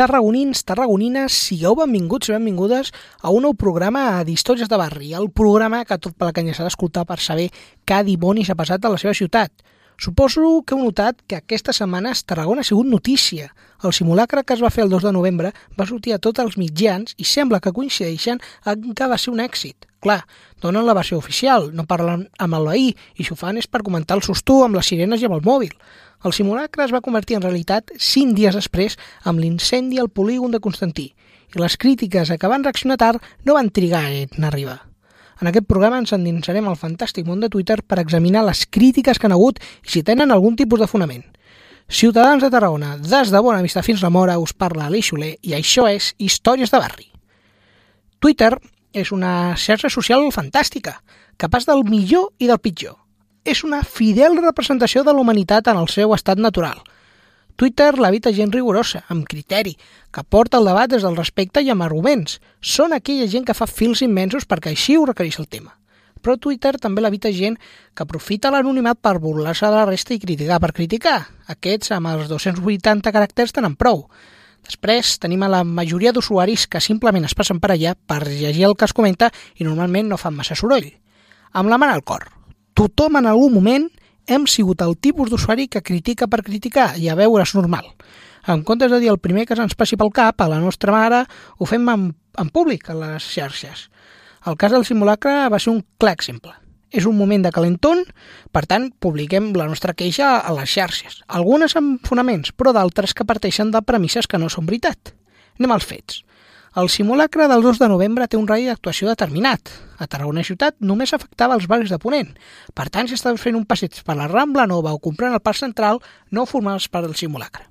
tarragonins, tarragonines, sigueu benvinguts i benvingudes a un nou programa d'Històries de Barri, el programa que tot per la canya s'ha d'escoltar per saber què dimonis ha passat a la seva ciutat. Suposo que heu notat que aquesta setmana Tarragona ha sigut notícia. El simulacre que es va fer el 2 de novembre va sortir a tots els mitjans i sembla que coincideixen en que va ser un èxit. Clar, donen la versió oficial, no parlen amb el veí i si ho fan és per comentar el sostú amb les sirenes i amb el mòbil. El simulacre es va convertir en realitat cinc dies després amb l'incendi al polígon de Constantí i les crítiques a que van reaccionar tard no van trigar en arribar. En aquest programa ens endinsarem al fantàstic món de Twitter per examinar les crítiques que han hagut i si tenen algun tipus de fonament. Ciutadans de Tarragona, des de Bona Vista fins la Mora, us parla Aleix Soler i això és Històries de Barri. Twitter és una xarxa social fantàstica, capaç del millor i del pitjor. És una fidel representació de la humanitat en el seu estat natural – Twitter l'habita gent rigorosa, amb criteri, que porta el debat des del respecte i amb arguments. Són aquella gent que fa fils immensos perquè així ho requereix el tema. Però Twitter també l'habita gent que aprofita l'anonimat per burlar-se de la resta i criticar per criticar. Aquests, amb els 280 caràcters, tenen prou. Després tenim a la majoria d'usuaris que simplement es passen per allà per llegir el que es comenta i normalment no fan massa soroll. Amb la mà al cor. Tothom en algun moment hem sigut el tipus d'usuari que critica per criticar i a veure és normal. En comptes de dir el primer que se'ns passi pel cap a la nostra mare, ho fem en, en públic a les xarxes. El cas del simulacre va ser un clar exemple. És un moment de calenton, per tant, publiquem la nostra queixa a les xarxes. Algunes amb fonaments, però d'altres que parteixen de premisses que no són veritat. Anem als fets. El simulacre del 2 de novembre té un radi d'actuació determinat. A Tarragona ciutat només afectava els barris de Ponent. Per tant, si estaves fent un passeig per la Rambla Nova o comprant el Parc Central, no formaves part del simulacre.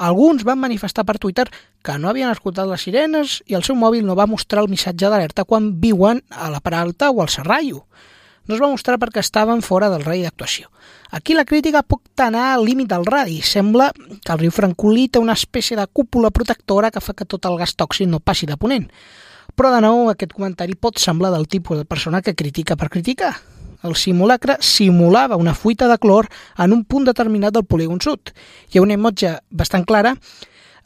Alguns van manifestar per Twitter que no havien escoltat les sirenes i el seu mòbil no va mostrar el missatge d'alerta quan viuen a la Peralta o al Serrallo no es va mostrar perquè estaven fora del radi d'actuació. Aquí la crítica pot anar al límit del radi. Sembla que el riu Francolí té una espècie de cúpula protectora que fa que tot el gas tòxic no passi de ponent. Però, de nou, aquest comentari pot semblar del tipus de persona que critica per criticar. El simulacre simulava una fuita de clor en un punt determinat del polígon sud. Hi ha una imatge bastant clara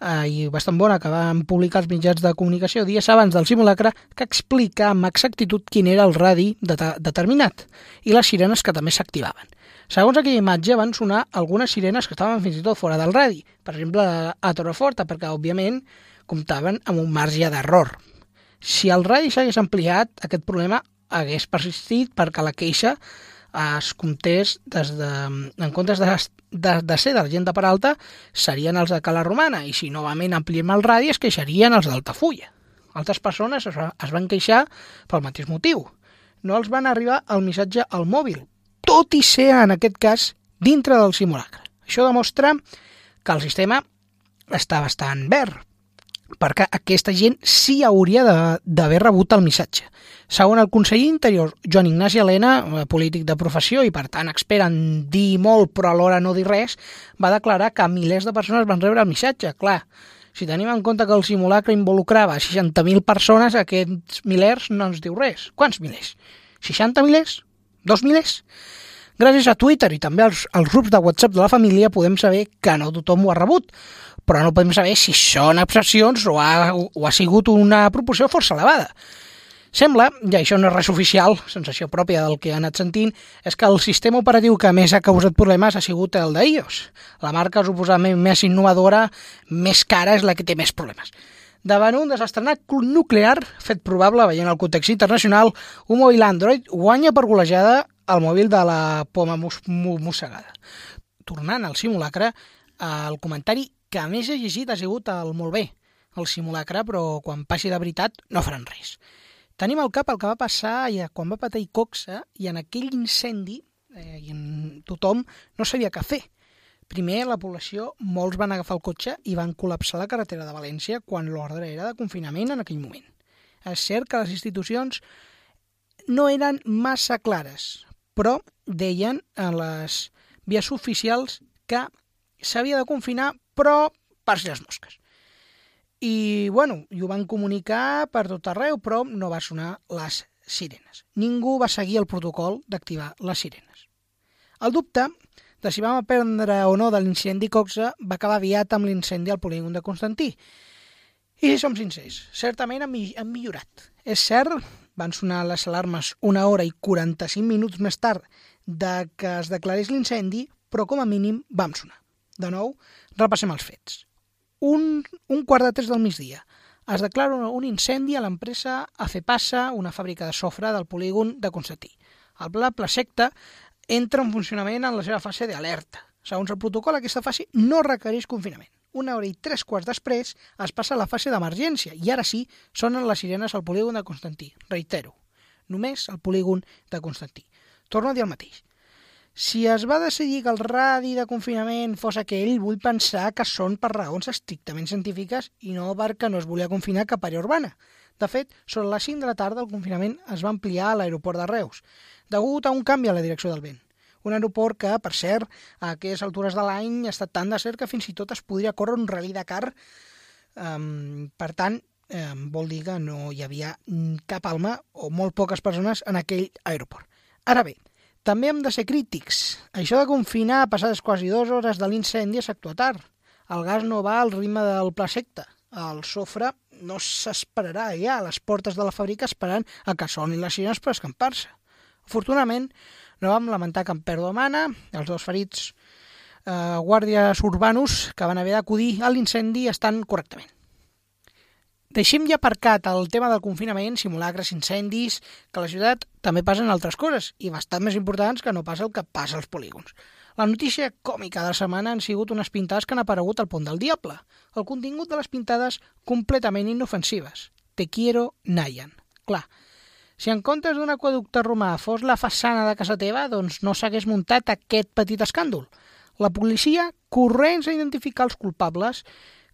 eh, i bastant bona que van publicar els mitjans de comunicació dies abans del simulacre que explica amb exactitud quin era el radi de determinat i les sirenes que també s'activaven. Segons aquella imatge van sonar algunes sirenes que estaven fins i tot fora del radi, per exemple a Torreforta, perquè òbviament comptaven amb un marge d'error. Si el radi s'hagués ampliat, aquest problema hagués persistit perquè la queixa es comptés des de, en comptes de, de, de ser gent de Peralta, serien els de Cala Romana, i si novament ampliem el radi es queixarien els d'Altafulla. Altres persones es, es van queixar pel mateix motiu. No els van arribar el missatge al mòbil, tot i ser, en aquest cas, dintre del simulacre. Això demostra que el sistema està bastant verd, perquè aquesta gent sí hauria d'haver rebut el missatge. Segons el conseller Interior, Joan Ignasi Helena, eh, polític de professió i per tant expert en dir molt però alhora no dir res, va declarar que milers de persones van rebre el missatge. Clar, si tenim en compte que el simulacre involucrava 60.000 persones, aquests milers no ens diu res. Quants milers? 60 milers? Dos milers? Gràcies a Twitter i també als, als grups de WhatsApp de la família podem saber que no tothom ho ha rebut, però no podem saber si són excepcions o ha, o ha sigut una proporció força elevada. Sembla, i això no és res oficial, sensació pròpia del que ha anat sentint, és que el sistema operatiu que més ha causat problemes ha sigut el d'iOS. La marca suposadament més innovadora, més cara, és la que té més problemes. Davant un desastrenat nuclear, fet probable veient el context internacional, un mòbil Android guanya per golejada el mòbil de la poma mus mossegada. Tornant al simulacre, el comentari que més he llegit ha sigut el molt bé, el simulacre, però quan passi de veritat no faran res. Tenim al cap el que va passar ja, quan va patir Coxa i en aquell incendi eh, tothom no sabia què fer. Primer, la població, molts van agafar el cotxe i van col·lapsar la carretera de València quan l'ordre era de confinament en aquell moment. És cert que les institucions no eren massa clares, però deien en les vies oficials que s'havia de confinar, però per si les mosques. I, bueno, i ho van comunicar per tot arreu, però no va sonar les sirenes. Ningú va seguir el protocol d'activar les sirenes. El dubte de si vam aprendre o no de l'incendi Coxa va acabar aviat amb l'incendi al polígon de Constantí. I si som sincers, certament han millorat. És cert, van sonar les alarmes una hora i 45 minuts més tard de que es declarés l'incendi, però com a mínim vam sonar. De nou, repassem els fets. Un, un quart de tres del migdia. Es declara un incendi a l'empresa Acepasa, una fàbrica de sofre del polígon de Constantí. El pla Placecta entra en funcionament en la seva fase d'alerta. Segons el protocol, aquesta fase no requereix confinament. Una hora i tres quarts després es passa a la fase d'emergència i ara sí sonen les sirenes al polígon de Constantí. Reitero, només al polígon de Constantí. Torno a dir el mateix. Si es va decidir que el radi de confinament fos aquell, vull pensar que són per raons estrictament científiques i no perquè no es volia confinar cap àrea urbana. De fet, sobre les 5 de la tarda el confinament es va ampliar a l'aeroport de Reus, degut a un canvi a la direcció del vent. Un aeroport que, per cert, a aquestes altures de l'any ha estat tan de cert que fins i tot es podria córrer un rally de car. Um, per tant, um, vol dir que no hi havia cap alma o molt poques persones en aquell aeroport. Ara bé, també hem de ser crítics. Això de confinar passades quasi dues hores de l'incendi és actuar tard. El gas no va al ritme del pla secta. El sofre no s'esperarà ja a les portes de la fàbrica esperant a que sonin les sirenes per escampar-se. Afortunadament, no vam lamentar cap pèrdua humana, els dos ferits eh, guàrdies urbanos que van haver d'acudir a l'incendi estan correctament. Deixem ja aparcat el tema del confinament, simulacres, incendis, que a la ciutat també passen altres coses, i bastant més importants que no passa el que passa als polígons. La notícia còmica de la setmana han sigut unes pintades que han aparegut al Pont del Diable. El contingut de les pintades completament inofensives. Te quiero, Nayan. Clar, si en comptes d'un aquaducte romà fos la façana de casa teva, doncs no s'hagués muntat aquest petit escàndol. La policia corrents a identificar els culpables,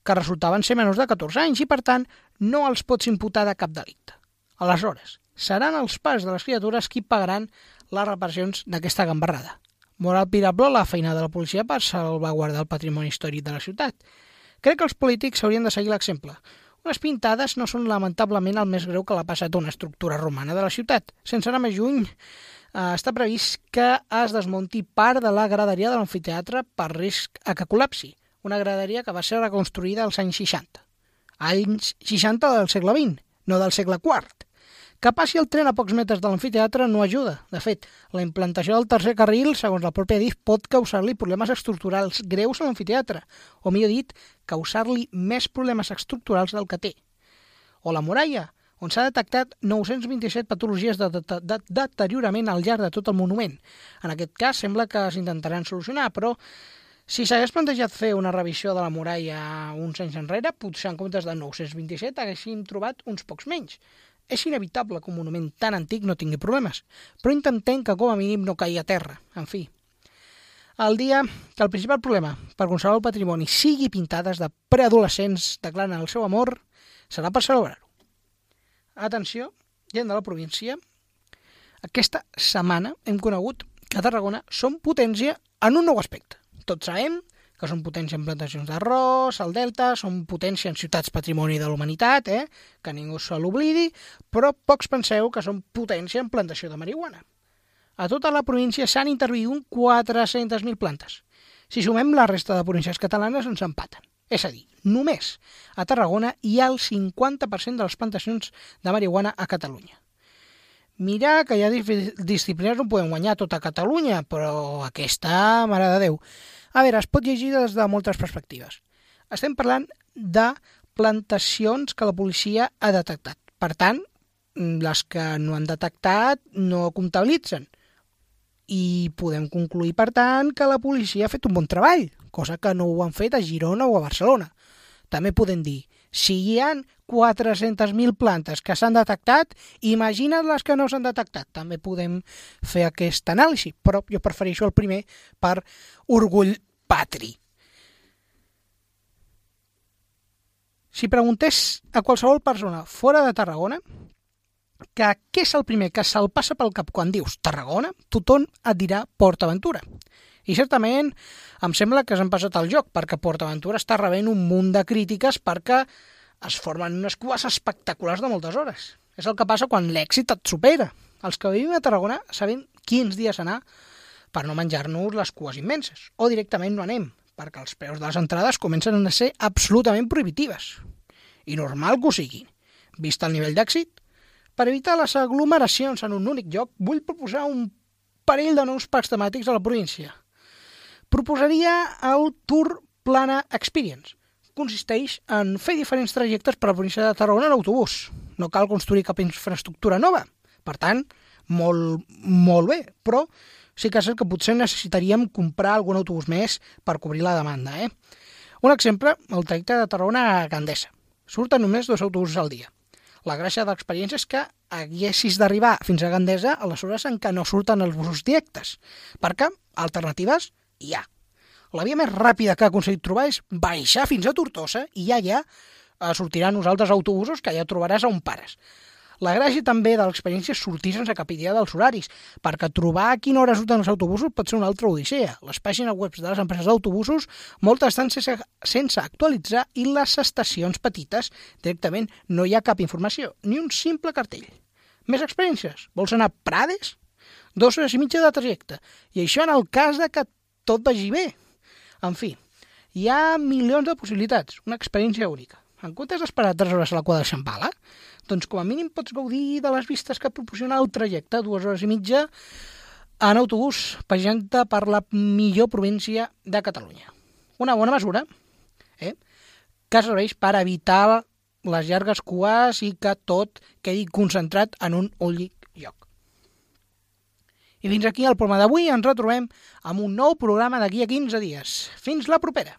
que resultaven ser menors de 14 anys i, per tant, no els pots imputar de cap delicte. Aleshores, seran els pares de les criatures qui pagaran les reparacions d'aquesta gambarrada. Moral pirable la feina de la policia per salvaguardar el patrimoni històric de la ciutat. Crec que els polítics haurien de seguir l'exemple. Unes pintades no són lamentablement el més greu que l'ha passat una estructura romana de la ciutat. Sense anar més lluny, eh, està previst que es desmunti part de la graderia de l'amfiteatre per risc a que col·lapsi. Una graderia que va ser reconstruïda als anys 60. Anys 60 del segle XX, no del segle IV. Que passi el tren a pocs metres de l'amfiteatre no ajuda. De fet, la implantació del tercer carril, segons la pròpia DIF, pot causar-li problemes estructurals greus a l'amfiteatre, o millor dit, causar-li més problemes estructurals del que té. O la muralla, on s'ha detectat 927 patologies de, de, de, de deteriorament al llarg de tot el monument. En aquest cas sembla que s'intentaran solucionar, però si s'hagués plantejat fer una revisió de la muralla uns anys enrere, potser en comptes de 927 haguéssim trobat uns pocs menys. És inevitable que un monument tan antic no tingui problemes, però intentem que com a mínim no caigui a terra. En fi, el dia que el principal problema per conservar el patrimoni sigui pintades de preadolescents declarant el seu amor serà per celebrar-ho. Atenció, gent de la província, aquesta setmana hem conegut que a Tarragona som potència en un nou aspecte. Tots sabem que són potència en plantacions d'arròs, al Delta, són potència en ciutats patrimoni de la humanitat, eh? que ningú se l'oblidi, però pocs penseu que són potència en plantació de marihuana. A tota la província s'han intervingut 400.000 plantes. Si sumem la resta de províncies catalanes ens empaten. És a dir, només a Tarragona hi ha el 50% de les plantacions de marihuana a Catalunya. Mira que hi ha disciplines on podem guanyar tota Catalunya, però aquesta, mare de Déu, a veure, es pot llegir des de moltes perspectives. Estem parlant de plantacions que la policia ha detectat. Per tant, les que no han detectat no comptabilitzen. I podem concluir, per tant, que la policia ha fet un bon treball, cosa que no ho han fet a Girona o a Barcelona. També podem dir, si hi ha 400.000 plantes que s'han detectat, imagina't les que no s'han detectat. També podem fer aquest anàlisi, però jo prefereixo el primer per orgull patri. Si preguntés a qualsevol persona fora de Tarragona que què és el primer que se'l passa pel cap quan dius Tarragona, tothom et dirà Port Aventura. I certament em sembla que s'han passat el joc, perquè PortAventura està rebent un munt de crítiques perquè es formen unes cues espectaculars de moltes hores. És el que passa quan l'èxit et supera. Els que vivim a Tarragona sabem quins dies anar per no menjar-nos les cues immenses. O directament no anem, perquè els preus de les entrades comencen a ser absolutament prohibitives. i normal que ho sigui. Vist el nivell d'èxit, per evitar les aglomeracions en un únic lloc, vull proposar un parell de nous parcs temàtics a la província. Proposaria el Tour Plana Experience. Consisteix en fer diferents trajectes per la província de Tarragona en autobús. No cal construir cap infraestructura nova. Per tant, molt, molt bé, però sí que és que potser necessitaríem comprar algun autobús més per cobrir la demanda. Eh? Un exemple, el trajecte de Tarragona a Gandesa. Surten només dos autobusos al dia. La gràcia de l'experiència és que haguessis d'arribar fins a Gandesa a les hores en què no surten els busos directes, perquè alternatives hi ha. La via més ràpida que ha aconseguit trobar és baixar fins a Tortosa i ja ja eh, sortiran uns altres autobusos que ja trobaràs on pares. La gràcia també de l'experiència és sortir sense cap idea dels horaris, perquè trobar a quina hora surten els autobusos pot ser una altra odissea. Les pàgines web de les empreses d'autobusos moltes estan sense, sense actualitzar i les estacions petites directament no hi ha cap informació, ni un simple cartell. Més experiències? Vols anar a Prades? Dos hores i mitja de trajecte. I això en el cas de que tot vagi bé. En fi, hi ha milions de possibilitats, una experiència única. En comptes d'esperar 3 hores a la cua de Xampala, doncs com a mínim pots gaudir de les vistes que proporciona el trajecte, dues hores i mitja, en autobús, pagant per la millor província de Catalunya. Una bona mesura, eh? que serveix per evitar les llargues cues i que tot quedi concentrat en un únic. I fins aquí el programa d'avui. Ens retrobem amb un nou programa d'aquí a 15 dies. Fins la propera!